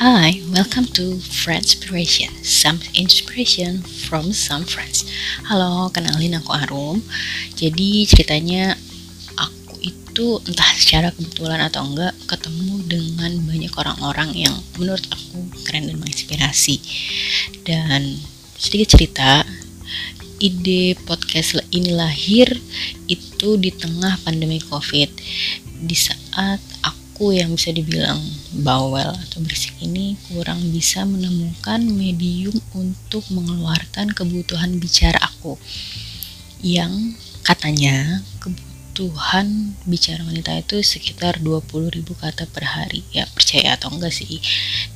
Hi, welcome to Friendspiration, some inspiration from some friends. Halo, kenalin aku Arum. Jadi ceritanya aku itu entah secara kebetulan atau enggak ketemu dengan banyak orang-orang yang menurut aku keren dan menginspirasi. Dan sedikit cerita, ide podcast ini lahir itu di tengah pandemi COVID. Di saat aku aku yang bisa dibilang bawel atau berisik ini kurang bisa menemukan medium untuk mengeluarkan kebutuhan bicara aku. Yang katanya kebutuhan bicara wanita itu sekitar 20.000 kata per hari. Ya percaya atau enggak sih?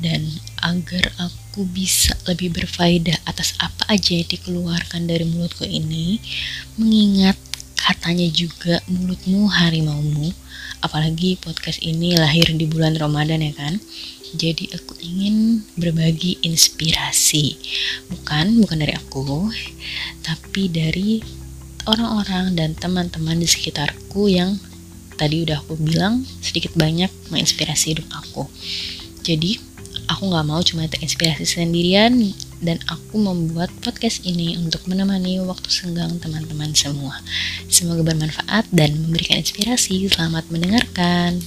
Dan agar aku bisa lebih berfaedah atas apa aja yang dikeluarkan dari mulutku ini mengingat katanya juga mulutmu harimaumu apalagi podcast ini lahir di bulan Ramadan ya kan? Jadi aku ingin berbagi inspirasi. Bukan bukan dari aku tapi dari orang-orang dan teman-teman di sekitarku yang tadi udah aku bilang sedikit banyak menginspirasi hidup aku. Jadi aku nggak mau cuma terinspirasi sendirian dan aku membuat podcast ini untuk menemani waktu senggang teman-teman semua. Semoga bermanfaat dan memberikan inspirasi. Selamat mendengarkan.